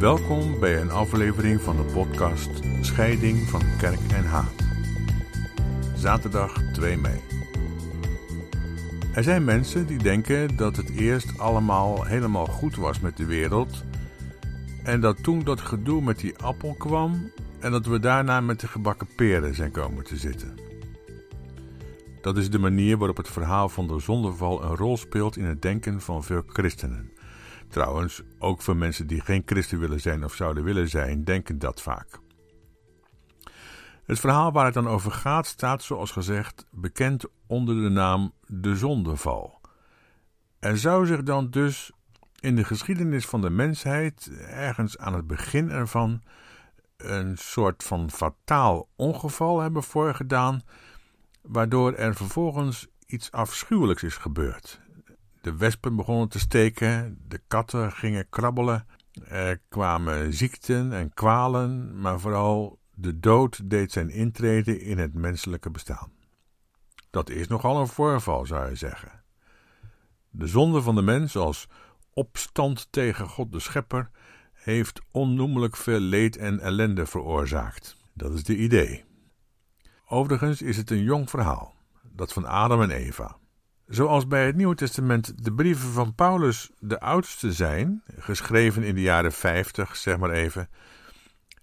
Welkom bij een aflevering van de podcast Scheiding van Kerk en Haat. Zaterdag 2 mei. Er zijn mensen die denken dat het eerst allemaal helemaal goed was met de wereld en dat toen dat gedoe met die appel kwam en dat we daarna met de gebakken peren zijn komen te zitten. Dat is de manier waarop het verhaal van de zondeval een rol speelt in het denken van veel christenen. Trouwens, ook voor mensen die geen christen willen zijn of zouden willen zijn, denken dat vaak. Het verhaal waar het dan over gaat staat, zoals gezegd, bekend onder de naam de zondeval. Er zou zich dan dus in de geschiedenis van de mensheid, ergens aan het begin ervan, een soort van fataal ongeval hebben voorgedaan, waardoor er vervolgens iets afschuwelijks is gebeurd. De wespen begonnen te steken, de katten gingen krabbelen, er kwamen ziekten en kwalen, maar vooral de dood deed zijn intrede in het menselijke bestaan. Dat is nogal een voorval, zou je zeggen. De zonde van de mens als opstand tegen God de Schepper heeft onnoemelijk veel leed en ellende veroorzaakt. Dat is de idee. Overigens is het een jong verhaal, dat van Adam en Eva. Zoals bij het Nieuwe Testament de brieven van Paulus de oudste zijn, geschreven in de jaren 50, zeg maar even,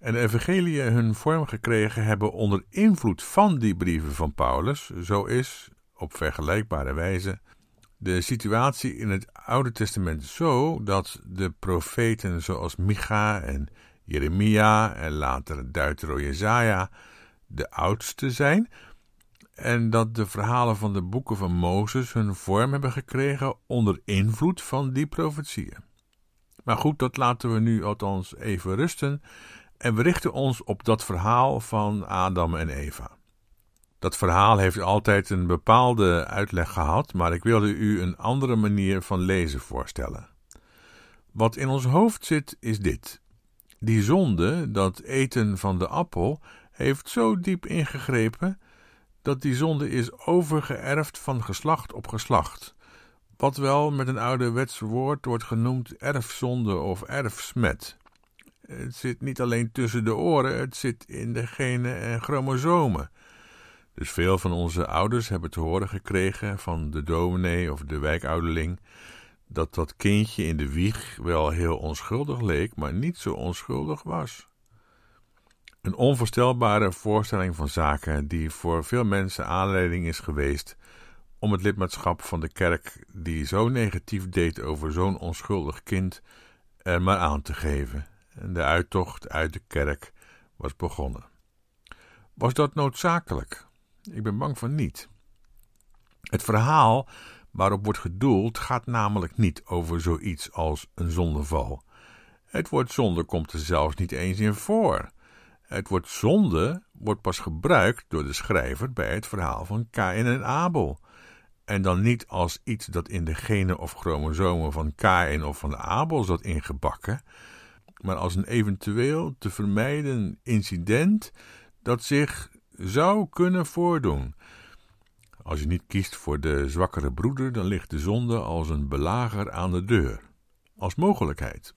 en de evangeliën hun vorm gekregen hebben onder invloed van die brieven van Paulus, zo is, op vergelijkbare wijze, de situatie in het Oude Testament zo dat de profeten zoals Micha en Jeremia en later Deutero Jezaja de oudste zijn, en dat de verhalen van de boeken van Mozes hun vorm hebben gekregen onder invloed van die profetieën. Maar goed, dat laten we nu althans even rusten en we richten ons op dat verhaal van Adam en Eva. Dat verhaal heeft altijd een bepaalde uitleg gehad, maar ik wilde u een andere manier van lezen voorstellen. Wat in ons hoofd zit, is dit. Die zonde, dat eten van de appel, heeft zo diep ingegrepen dat die zonde is overgeërfd van geslacht op geslacht, wat wel met een ouderwets woord wordt genoemd erfzonde of erfsmet. Het zit niet alleen tussen de oren, het zit in de genen en chromosomen. Dus veel van onze ouders hebben te horen gekregen van de dominee of de wijkouderling dat dat kindje in de wieg wel heel onschuldig leek, maar niet zo onschuldig was. Een onvoorstelbare voorstelling van zaken die voor veel mensen aanleiding is geweest om het lidmaatschap van de kerk, die zo negatief deed over zo'n onschuldig kind, er maar aan te geven. En de uittocht uit de kerk was begonnen. Was dat noodzakelijk? Ik ben bang van niet. Het verhaal waarop wordt gedoeld gaat namelijk niet over zoiets als een zondeval. Het woord zonde komt er zelfs niet eens in voor. Het woord zonde wordt pas gebruikt door de schrijver bij het verhaal van Kain en Abel. En dan niet als iets dat in de genen of chromosomen van Kain of van Abel zat ingebakken, maar als een eventueel te vermijden incident dat zich zou kunnen voordoen. Als je niet kiest voor de zwakkere broeder, dan ligt de zonde als een belager aan de deur, als mogelijkheid.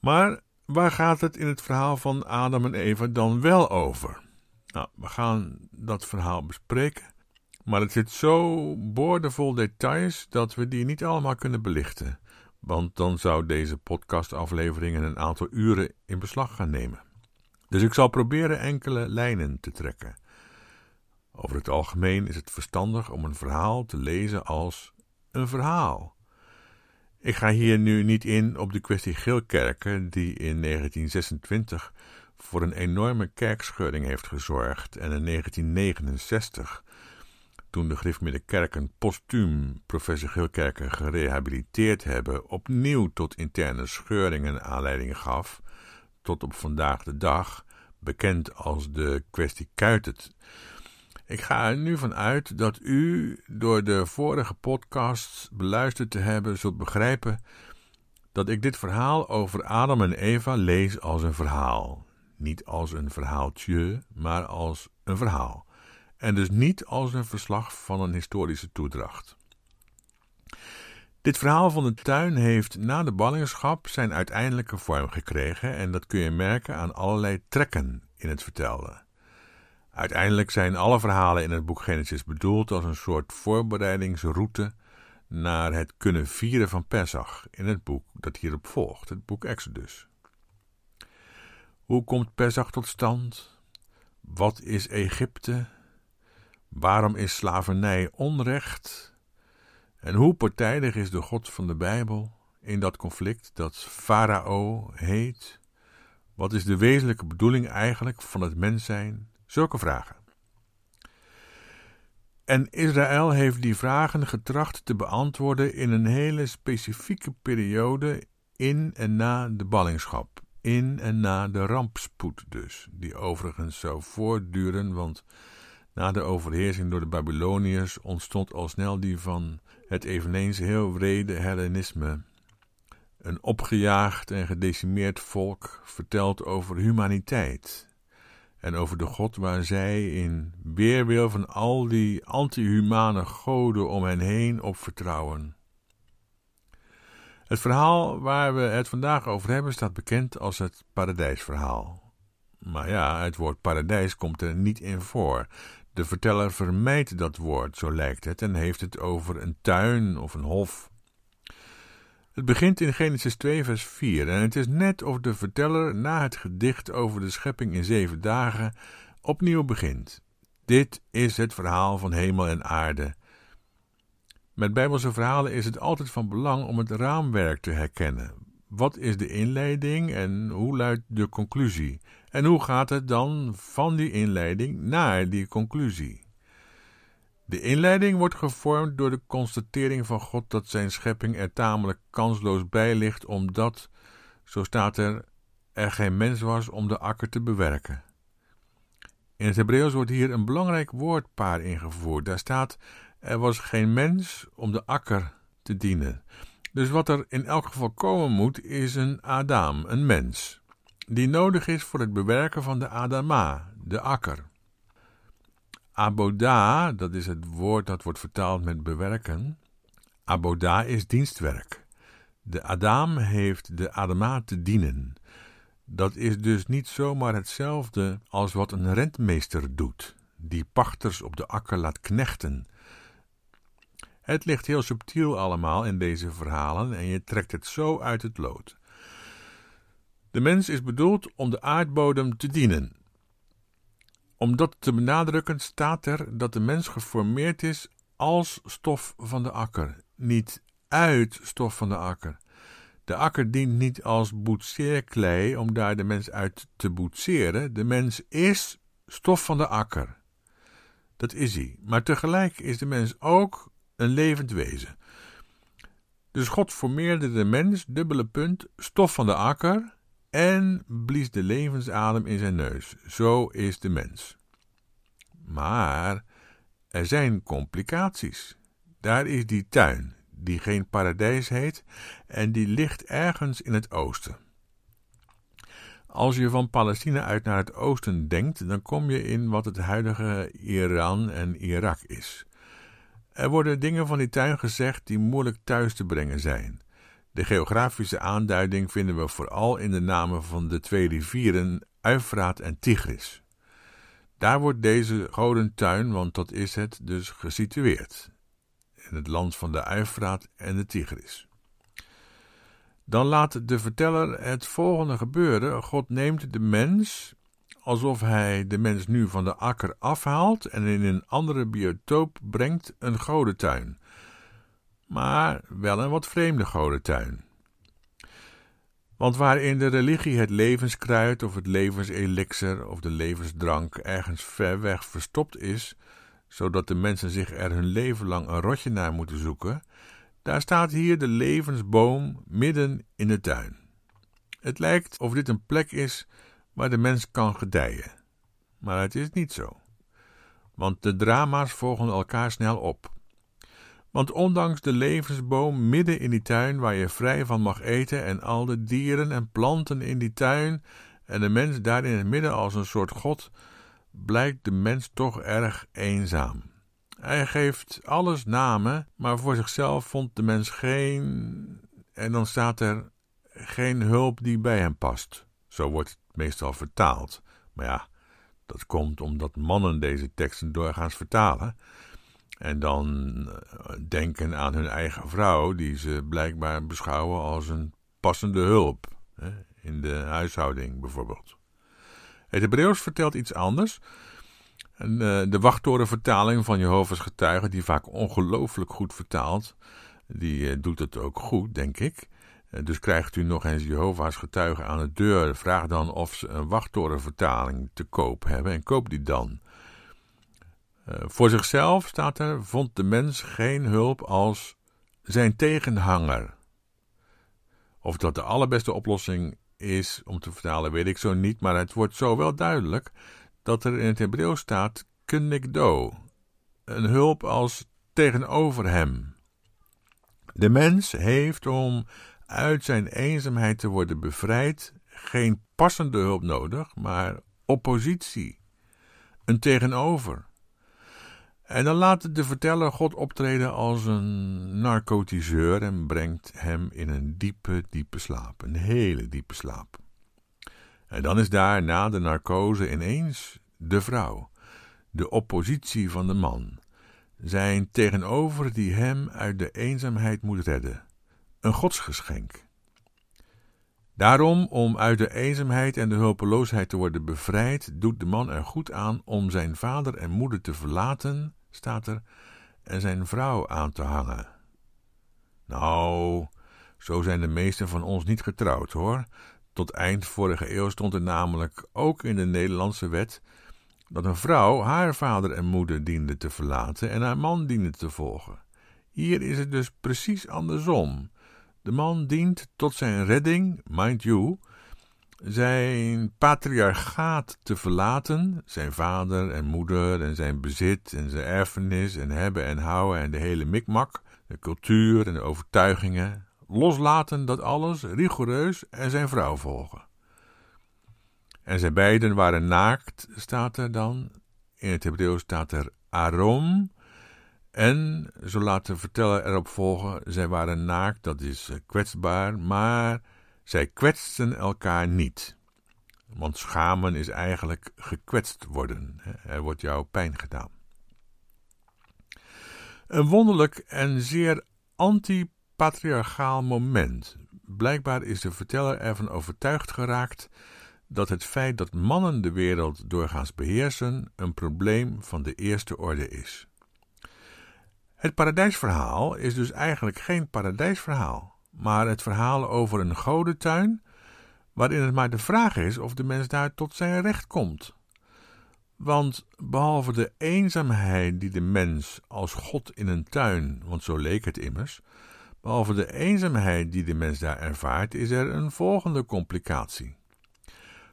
Maar waar gaat het in het verhaal van Adam en Eva dan wel over? Nou, we gaan dat verhaal bespreken, maar het zit zo boordevol details dat we die niet allemaal kunnen belichten, want dan zou deze podcastafleveringen een aantal uren in beslag gaan nemen. Dus ik zal proberen enkele lijnen te trekken. Over het algemeen is het verstandig om een verhaal te lezen als een verhaal. Ik ga hier nu niet in op de kwestie Geelkerken, die in 1926 voor een enorme kerkscheuring heeft gezorgd en in 1969, toen de Griffmiddenkerken postuum professor Geelkerken gerehabiliteerd hebben, opnieuw tot interne scheuringen aanleiding gaf, tot op vandaag de dag, bekend als de kwestie Kuitert. Ik ga er nu van uit dat u door de vorige podcasts beluisterd te hebben zult begrijpen dat ik dit verhaal over Adam en Eva lees als een verhaal. Niet als een verhaaltje, maar als een verhaal. En dus niet als een verslag van een historische toedracht. Dit verhaal van de tuin heeft na de ballingschap zijn uiteindelijke vorm gekregen en dat kun je merken aan allerlei trekken in het vertelde. Uiteindelijk zijn alle verhalen in het boek Genesis bedoeld als een soort voorbereidingsroute naar het kunnen vieren van Pesach in het boek dat hierop volgt, het boek Exodus. Hoe komt Pesach tot stand? Wat is Egypte? Waarom is slavernij onrecht? En hoe partijdig is de God van de Bijbel in dat conflict dat Farao heet? Wat is de wezenlijke bedoeling eigenlijk van het mens zijn? Zulke vragen. En Israël heeft die vragen getracht te beantwoorden in een hele specifieke periode in en na de ballingschap. In en na de rampspoed dus, die overigens zou voortduren, want na de overheersing door de Babyloniërs ontstond al snel die van het eveneens heel wrede Hellenisme. Een opgejaagd en gedecimeerd volk vertelt over humaniteit en over de God waar zij in weerwil van al die anti-humane goden om hen heen op vertrouwen. Het verhaal waar we het vandaag over hebben staat bekend als het paradijsverhaal. Maar ja, het woord paradijs komt er niet in voor. De verteller vermijdt dat woord, zo lijkt het, en heeft het over een tuin of een hof. Het begint in Genesis 2, vers 4 en het is net of de verteller na het gedicht over de schepping in zeven dagen opnieuw begint. Dit is het verhaal van hemel en aarde. Met Bijbelse verhalen is het altijd van belang om het raamwerk te herkennen. Wat is de inleiding en hoe luidt de conclusie? En hoe gaat het dan van die inleiding naar die conclusie? De inleiding wordt gevormd door de constatering van God dat zijn schepping er tamelijk kansloos bij ligt, omdat, zo staat er, er geen mens was om de akker te bewerken. In het Hebreeuws wordt hier een belangrijk woordpaar ingevoerd. Daar staat: er was geen mens om de akker te dienen. Dus wat er in elk geval komen moet, is een Adam, een mens, die nodig is voor het bewerken van de Adama, de akker. Aboda, dat is het woord dat wordt vertaald met bewerken. Aboda is dienstwerk. De Adam heeft de Adama te dienen. Dat is dus niet zomaar hetzelfde als wat een rentmeester doet, die pachters op de akker laat knechten. Het ligt heel subtiel allemaal in deze verhalen en je trekt het zo uit het lood. De mens is bedoeld om de aardbodem te dienen, om dat te benadrukken staat er dat de mens geformeerd is als stof van de akker, niet uit stof van de akker. De akker dient niet als boetseerklei om daar de mens uit te boetseren. De mens is stof van de akker. Dat is hij. Maar tegelijk is de mens ook een levend wezen. Dus God formeerde de mens, dubbele punt, stof van de akker, en blies de levensadem in zijn neus. Zo is de mens. Maar er zijn complicaties. Daar is die tuin, die geen paradijs heet en die ligt ergens in het oosten. Als je van Palestina uit naar het oosten denkt, dan kom je in wat het huidige Iran en Irak is. Er worden dingen van die tuin gezegd die moeilijk thuis te brengen zijn. De geografische aanduiding vinden we vooral in de namen van de twee rivieren Eufraat en Tigris. Daar wordt deze godentuin, want dat is het, dus gesitueerd. In het land van de Eufraat en de Tigris. Dan laat de verteller het volgende gebeuren. God neemt de mens, alsof hij de mens nu van de akker afhaalt en in een andere biotoop brengt, een godentuin maar wel een wat vreemde godentuin. Want waar in de religie het levenskruid of het levenselixer of de levensdrank ergens ver weg verstopt is, zodat de mensen zich er hun leven lang een rotje naar moeten zoeken, daar staat hier de levensboom midden in de tuin. Het lijkt of dit een plek is waar de mens kan gedijen. Maar het is niet zo. Want de drama's volgen elkaar snel op. Want ondanks de levensboom midden in die tuin waar je vrij van mag eten en al de dieren en planten in die tuin en de mens daar in het midden als een soort god, blijkt de mens toch erg eenzaam. Hij geeft alles namen, maar voor zichzelf vond de mens geen. En dan staat er geen hulp die bij hem past. Zo wordt het meestal vertaald. Maar ja, dat komt omdat mannen deze teksten doorgaans vertalen. En dan eh, denken aan hun eigen vrouw, die ze blijkbaar beschouwen als een passende hulp. In de huishouding bijvoorbeeld. Het Hebreeuws vertelt iets anders. En, uh, de wachttorenvertaling van Jehovah's getuigen, die vaak ongelooflijk goed vertaalt, die uh, doet het ook goed, denk ik. Dus krijgt u nog eens Jehovah's getuigen aan de deur, vraag dan of ze een wachttorenvertaling te koop hebben en koop die dan. Voor zichzelf staat er, vond de mens geen hulp als zijn tegenhanger. Of dat de allerbeste oplossing is om te vertalen, weet ik zo niet, maar het wordt zo wel duidelijk dat er in het Hebreeuws staat kenigdo, een hulp als tegenover hem. De mens heeft om uit zijn eenzaamheid te worden bevrijd geen passende hulp nodig, maar oppositie, een tegenover. En dan laat de verteller God optreden als een narcotiseur en brengt hem in een diepe, diepe slaap, een hele diepe slaap. En dan is daar na de narcose ineens de vrouw, de oppositie van de man, zijn tegenover die hem uit de eenzaamheid moet redden, een godsgeschenk. Daarom, om uit de eenzaamheid en de hulpeloosheid te worden bevrijd, doet de man er goed aan om zijn vader en moeder te verlaten, staat er, en zijn vrouw aan te hangen. Nou, zo zijn de meesten van ons niet getrouwd hoor. Tot eind vorige eeuw stond er namelijk ook in de Nederlandse wet dat een vrouw haar vader en moeder diende te verlaten en haar man diende te volgen. Hier is het dus precies andersom. De man dient tot zijn redding, mind you, zijn patriarchaat te verlaten, zijn vader en moeder en zijn bezit en zijn erfenis en hebben en houden en de hele mikmak, de cultuur en de overtuigingen, loslaten dat alles rigoureus en zijn vrouw volgen. En zij beiden waren naakt, staat er dan. In het Hebreeuws staat er arom. En, zo laat de verteller erop volgen, zij waren naakt, dat is eh, kwetsbaar, maar zij kwetsten elkaar niet. Want schamen is eigenlijk gekwetst worden. Er wordt jou pijn gedaan. Een wonderlijk en zeer anti-patriarchaal moment. Blijkbaar is de verteller ervan overtuigd geraakt dat het feit dat mannen de wereld doorgaans beheersen een probleem van de eerste orde is. Het paradijsverhaal is dus eigenlijk geen paradijsverhaal, maar het verhaal over een godentuin, waarin het maar de vraag is of de mens daar tot zijn recht komt. Want behalve de eenzaamheid die de mens als God in een tuin, want zo leek het immers, behalve de eenzaamheid die de mens daar ervaart, is er een volgende complicatie.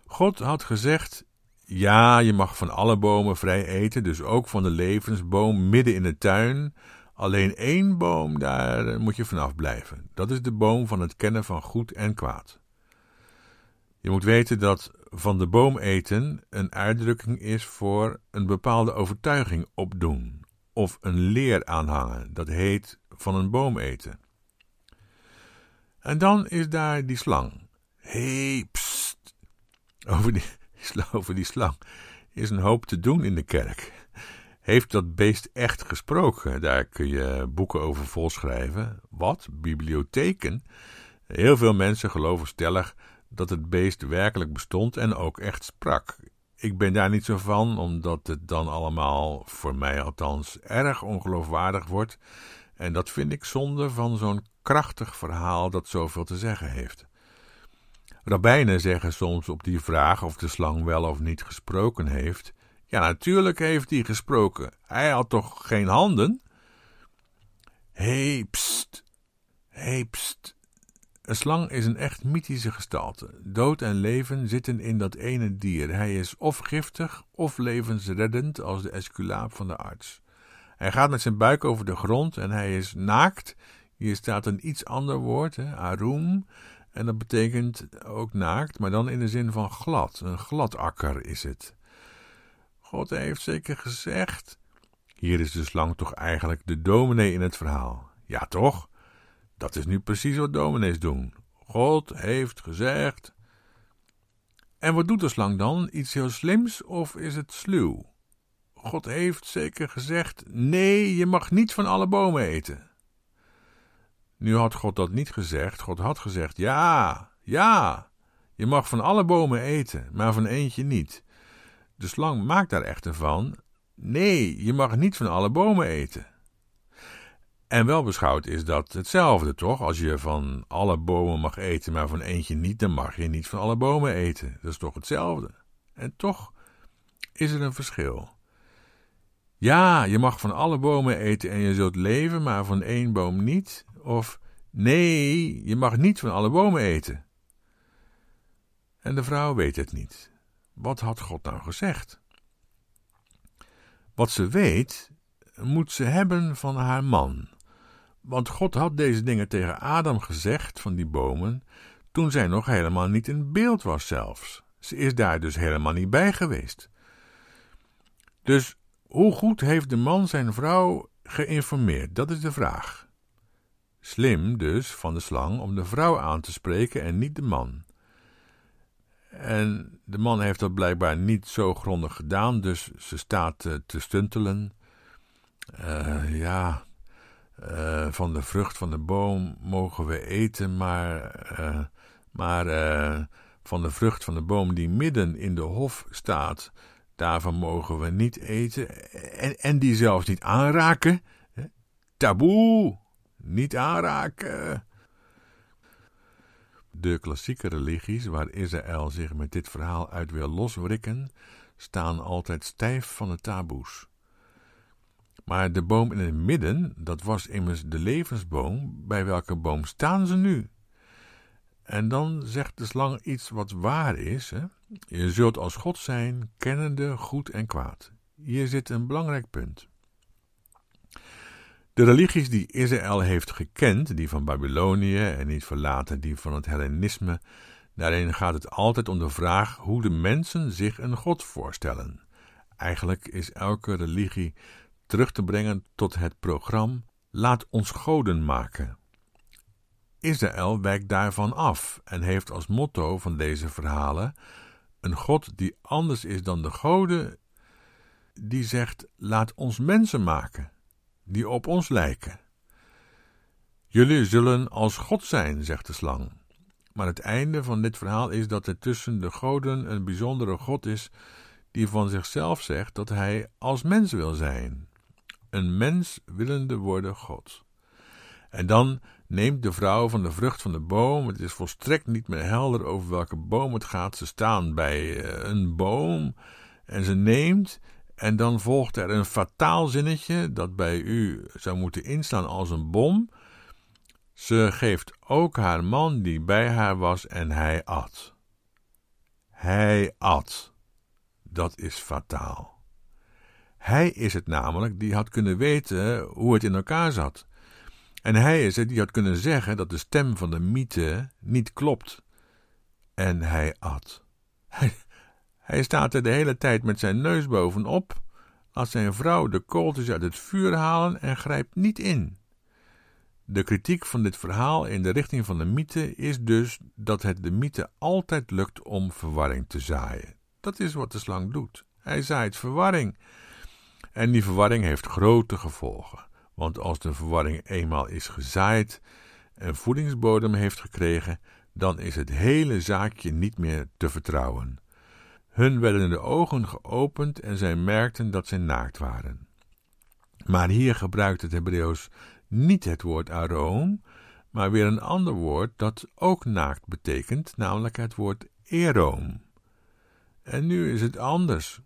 God had gezegd: Ja, je mag van alle bomen vrij eten, dus ook van de levensboom midden in de tuin. Alleen één boom, daar moet je vanaf blijven. Dat is de boom van het kennen van goed en kwaad. Je moet weten dat van de boom eten een uitdrukking is voor een bepaalde overtuiging opdoen of een leer aanhangen. Dat heet van een boom eten. En dan is daar die slang. Hey, over die, over die slang is een hoop te doen in de kerk. Heeft dat beest echt gesproken? Daar kun je boeken over volschrijven. Wat? Bibliotheken? Heel veel mensen geloven stellig dat het beest werkelijk bestond en ook echt sprak. Ik ben daar niet zo van, omdat het dan allemaal, voor mij althans, erg ongeloofwaardig wordt. En dat vind ik zonde van zo'n krachtig verhaal dat zoveel te zeggen heeft. Rabbijnen zeggen soms op die vraag of de slang wel of niet gesproken heeft. Ja, natuurlijk heeft hij gesproken. Hij had toch geen handen? Hé, hey, pst. Hé, hey, pst. Een slang is een echt mythische gestalte. Dood en leven zitten in dat ene dier. Hij is of giftig of levensreddend als de esculaap van de arts. Hij gaat met zijn buik over de grond en hij is naakt. Hier staat een iets ander woord, hè. En dat betekent ook naakt, maar dan in de zin van glad. Een gladakker is het. God heeft zeker gezegd: Hier is de slang toch eigenlijk de dominee in het verhaal. Ja, toch? Dat is nu precies wat dominees doen. God heeft gezegd. En wat doet de slang dan? Iets heel slims of is het sluw? God heeft zeker gezegd: nee, je mag niet van alle bomen eten. Nu had God dat niet gezegd. God had gezegd: ja, ja, je mag van alle bomen eten, maar van eentje niet. De slang maakt daar echter van: nee, je mag niet van alle bomen eten. En wel beschouwd is dat hetzelfde, toch? Als je van alle bomen mag eten, maar van eentje niet, dan mag je niet van alle bomen eten. Dat is toch hetzelfde? En toch is er een verschil. Ja, je mag van alle bomen eten en je zult leven, maar van één boom niet. Of nee, je mag niet van alle bomen eten. En de vrouw weet het niet. Wat had God nou gezegd? Wat ze weet, moet ze hebben van haar man. Want God had deze dingen tegen Adam gezegd van die bomen, toen zij nog helemaal niet in beeld was zelfs. Ze is daar dus helemaal niet bij geweest. Dus hoe goed heeft de man zijn vrouw geïnformeerd? Dat is de vraag. Slim dus van de slang om de vrouw aan te spreken en niet de man. En de man heeft dat blijkbaar niet zo grondig gedaan, dus ze staat uh, te stuntelen. Uh, ja, uh, van de vrucht van de boom mogen we eten, maar, maar van de vrucht van de boom die midden in de hof staat, daarvan mogen we niet eten en, en die zelfs niet aanraken. Taboe, niet aanraken. De klassieke religies, waar Israël zich met dit verhaal uit wil loswrikken, staan altijd stijf van de taboes. Maar de boom in het midden, dat was immers de levensboom, bij welke boom staan ze nu? En dan zegt de slang iets wat waar is. Hè? Je zult als God zijn, kennende goed en kwaad. Hier zit een belangrijk punt. De religies die Israël heeft gekend, die van Babylonië en niet verlaten die van het Hellenisme, daarin gaat het altijd om de vraag hoe de mensen zich een God voorstellen. Eigenlijk is elke religie terug te brengen tot het programma Laat ons goden maken. Israël wijkt daarvan af en heeft als motto van deze verhalen een God die anders is dan de goden, die zegt: Laat ons mensen maken die op ons lijken. Jullie zullen als God zijn, zegt de slang. Maar het einde van dit verhaal is dat er tussen de goden een bijzondere God is die van zichzelf zegt dat hij als mens wil zijn. Een mens willende worden God. En dan neemt de vrouw van de vrucht van de boom. Het is volstrekt niet meer helder over welke boom het gaat. Ze staan bij eh, een boom en ze neemt en dan volgt er een fataal zinnetje dat bij u zou moeten instaan als een bom. Ze geeft ook haar man die bij haar was en hij at. Hij at. Dat is fataal. Hij is het namelijk die had kunnen weten hoe het in elkaar zat. En hij is het die had kunnen zeggen dat de stem van de mythe niet klopt. En hij at. Hij, hij staat er de hele tijd met zijn neus bovenop, als zijn vrouw de kooltjes uit het vuur halen en grijpt niet in. De kritiek van dit verhaal in de richting van de mythe is dus dat het de mythe altijd lukt om verwarring te zaaien. Dat is wat de slang doet. Hij zaait verwarring. En die verwarring heeft grote gevolgen. Want als de verwarring eenmaal is gezaaid en voedingsbodem heeft gekregen, dan is het hele zaakje niet meer te vertrouwen. Hun werden de ogen geopend en zij merkten dat zij naakt waren. Maar hier gebruikt het Hebreeuws niet het woord aroom, maar weer een ander woord dat ook naakt betekent, namelijk het woord eroom. En nu is het anders.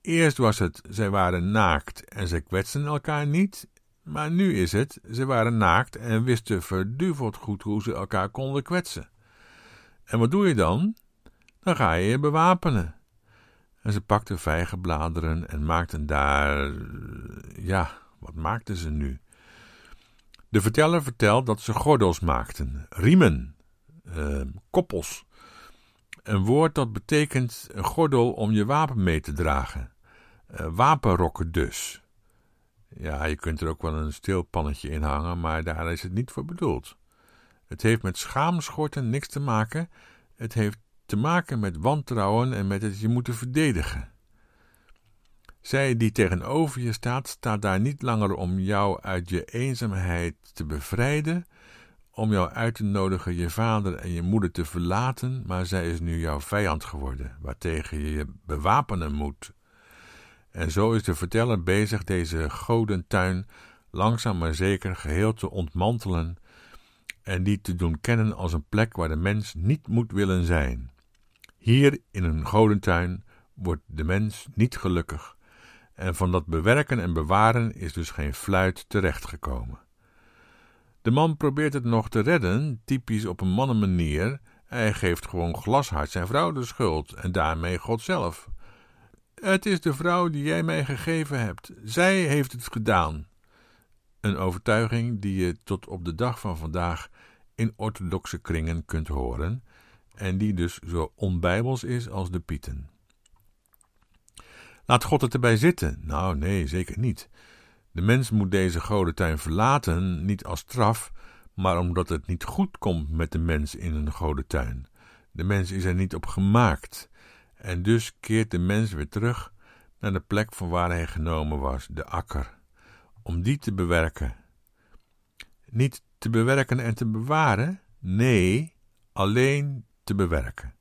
Eerst was het, zij waren naakt en zij kwetsten elkaar niet, maar nu is het, zij waren naakt en wisten verduveld goed hoe ze elkaar konden kwetsen. En wat doe je dan? Dan ga je je bewapenen. En ze pakten vijgenbladeren en maakten daar. Ja, wat maakten ze nu? De verteller vertelt dat ze gordels maakten, riemen, eh, koppels. Een woord dat betekent een gordel om je wapen mee te dragen. Uh, wapenrokken dus. Ja, je kunt er ook wel een stilpannetje in hangen, maar daar is het niet voor bedoeld. Het heeft met schaamschorten niks te maken. Het heeft te maken met wantrouwen en met het je moeten verdedigen. Zij die tegenover je staat, staat daar niet langer om jou uit je eenzaamheid te bevrijden, om jou uit te nodigen je vader en je moeder te verlaten, maar zij is nu jouw vijand geworden, waartegen je je bewapenen moet. En zo is de verteller bezig deze godentuin langzaam maar zeker geheel te ontmantelen en die te doen kennen als een plek waar de mens niet moet willen zijn. Hier in een godentuin wordt de mens niet gelukkig, en van dat bewerken en bewaren is dus geen fluit terechtgekomen. De man probeert het nog te redden, typisch op een mannenmanier. Hij geeft gewoon glashard zijn vrouw de schuld en daarmee God zelf. Het is de vrouw die jij mij gegeven hebt. Zij heeft het gedaan. Een overtuiging die je tot op de dag van vandaag in orthodoxe kringen kunt horen en die dus zo onbijbels is als de Pieten. Laat God het erbij zitten? Nou, nee, zeker niet. De mens moet deze godentuin verlaten, niet als straf, maar omdat het niet goed komt met de mens in een godentuin. De mens is er niet op gemaakt, en dus keert de mens weer terug naar de plek van waar hij genomen was, de akker, om die te bewerken. Niet te bewerken en te bewaren, nee, alleen te bewerken.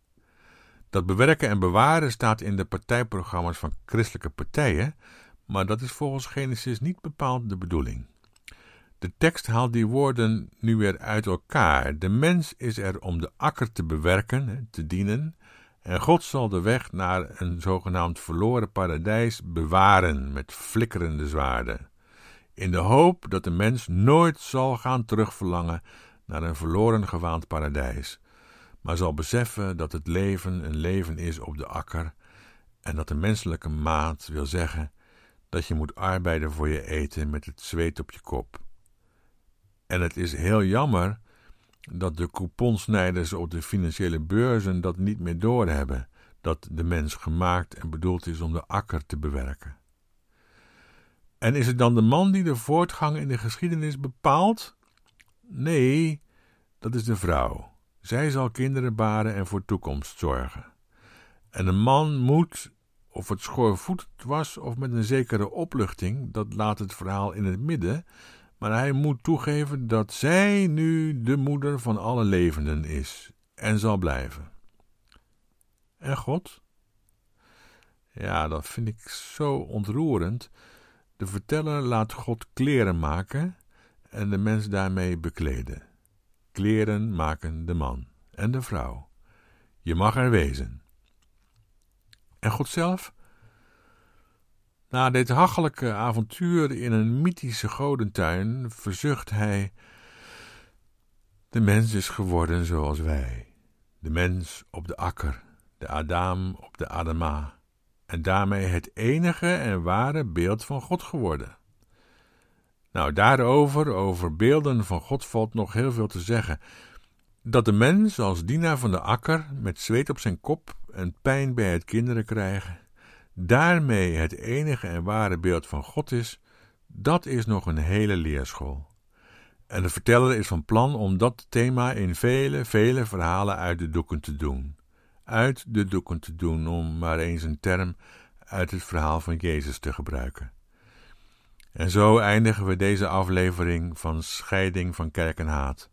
Dat bewerken en bewaren staat in de partijprogramma's van christelijke partijen, maar dat is volgens Genesis niet bepaald de bedoeling. De tekst haalt die woorden nu weer uit elkaar. De mens is er om de akker te bewerken, te dienen, en God zal de weg naar een zogenaamd verloren paradijs bewaren met flikkerende zwaarden, in de hoop dat de mens nooit zal gaan terugverlangen naar een verloren gewaand paradijs, maar zal beseffen dat het leven een leven is op de akker en dat de menselijke maat wil zeggen dat je moet arbeiden voor je eten met het zweet op je kop. En het is heel jammer dat de couponsnijders op de financiële beurzen dat niet meer doorhebben, dat de mens gemaakt en bedoeld is om de akker te bewerken. En is het dan de man die de voortgang in de geschiedenis bepaalt? Nee, dat is de vrouw. Zij zal kinderen baren en voor toekomst zorgen. En een man moet, of het schoorvoetend was of met een zekere opluchting, dat laat het verhaal in het midden, maar hij moet toegeven dat zij nu de moeder van alle levenden is en zal blijven. En God? Ja, dat vind ik zo ontroerend. De verteller laat God kleren maken en de mens daarmee bekleden. Kleren maken de man en de vrouw. Je mag er wezen. En God zelf? Na dit hachelijke avontuur in een mythische godentuin verzucht hij: De mens is geworden zoals wij, de mens op de akker, de Adam op de Adama, en daarmee het enige en ware beeld van God geworden. Nou, daarover, over beelden van God, valt nog heel veel te zeggen. Dat de mens als dienaar van de akker, met zweet op zijn kop en pijn bij het kinderen krijgen, daarmee het enige en ware beeld van God is, dat is nog een hele leerschool. En de verteller is van plan om dat thema in vele, vele verhalen uit de doeken te doen. Uit de doeken te doen, om maar eens een term uit het verhaal van Jezus te gebruiken. En zo eindigen we deze aflevering van Scheiding van Kerk en Haat.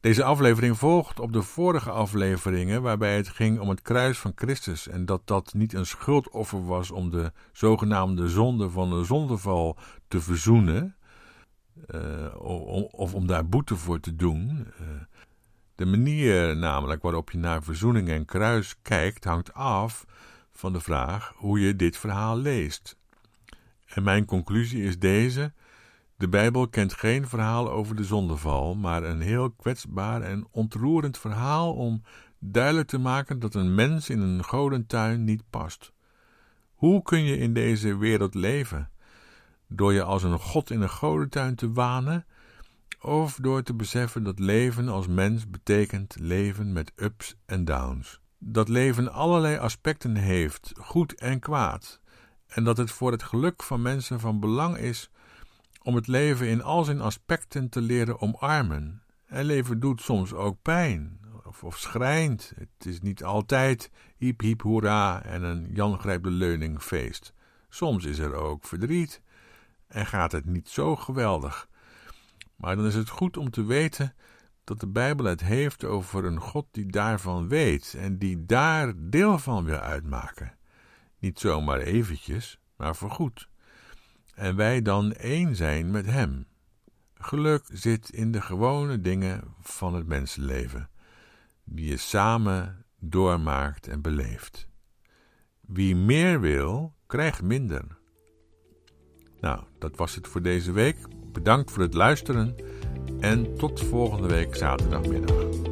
Deze aflevering volgt op de vorige afleveringen, waarbij het ging om het kruis van Christus en dat dat niet een schuldoffer was om de zogenaamde zonde van de zondeval te verzoenen, uh, of om daar boete voor te doen. Uh, de manier namelijk waarop je naar verzoening en kruis kijkt, hangt af van de vraag hoe je dit verhaal leest. En mijn conclusie is deze. De Bijbel kent geen verhaal over de zondeval, maar een heel kwetsbaar en ontroerend verhaal om duidelijk te maken dat een mens in een godentuin niet past. Hoe kun je in deze wereld leven? Door je als een god in een godentuin te wanen, of door te beseffen dat leven als mens betekent leven met ups en downs. Dat leven allerlei aspecten heeft, goed en kwaad, en dat het voor het geluk van mensen van belang is om het leven in al zijn aspecten te leren omarmen. En leven doet soms ook pijn of, of schrijnt. Het is niet altijd hiep hiep hoera en een Jan grijpt de leuning feest. Soms is er ook verdriet en gaat het niet zo geweldig. Maar dan is het goed om te weten dat de Bijbel het heeft over een God die daarvan weet en die daar deel van wil uitmaken. Niet zomaar eventjes, maar voorgoed. En wij dan één zijn met Hem. Geluk zit in de gewone dingen van het mensenleven, die je samen doormaakt en beleeft. Wie meer wil, krijgt minder. Nou, dat was het voor deze week. Bedankt voor het luisteren en tot volgende week zaterdagmiddag.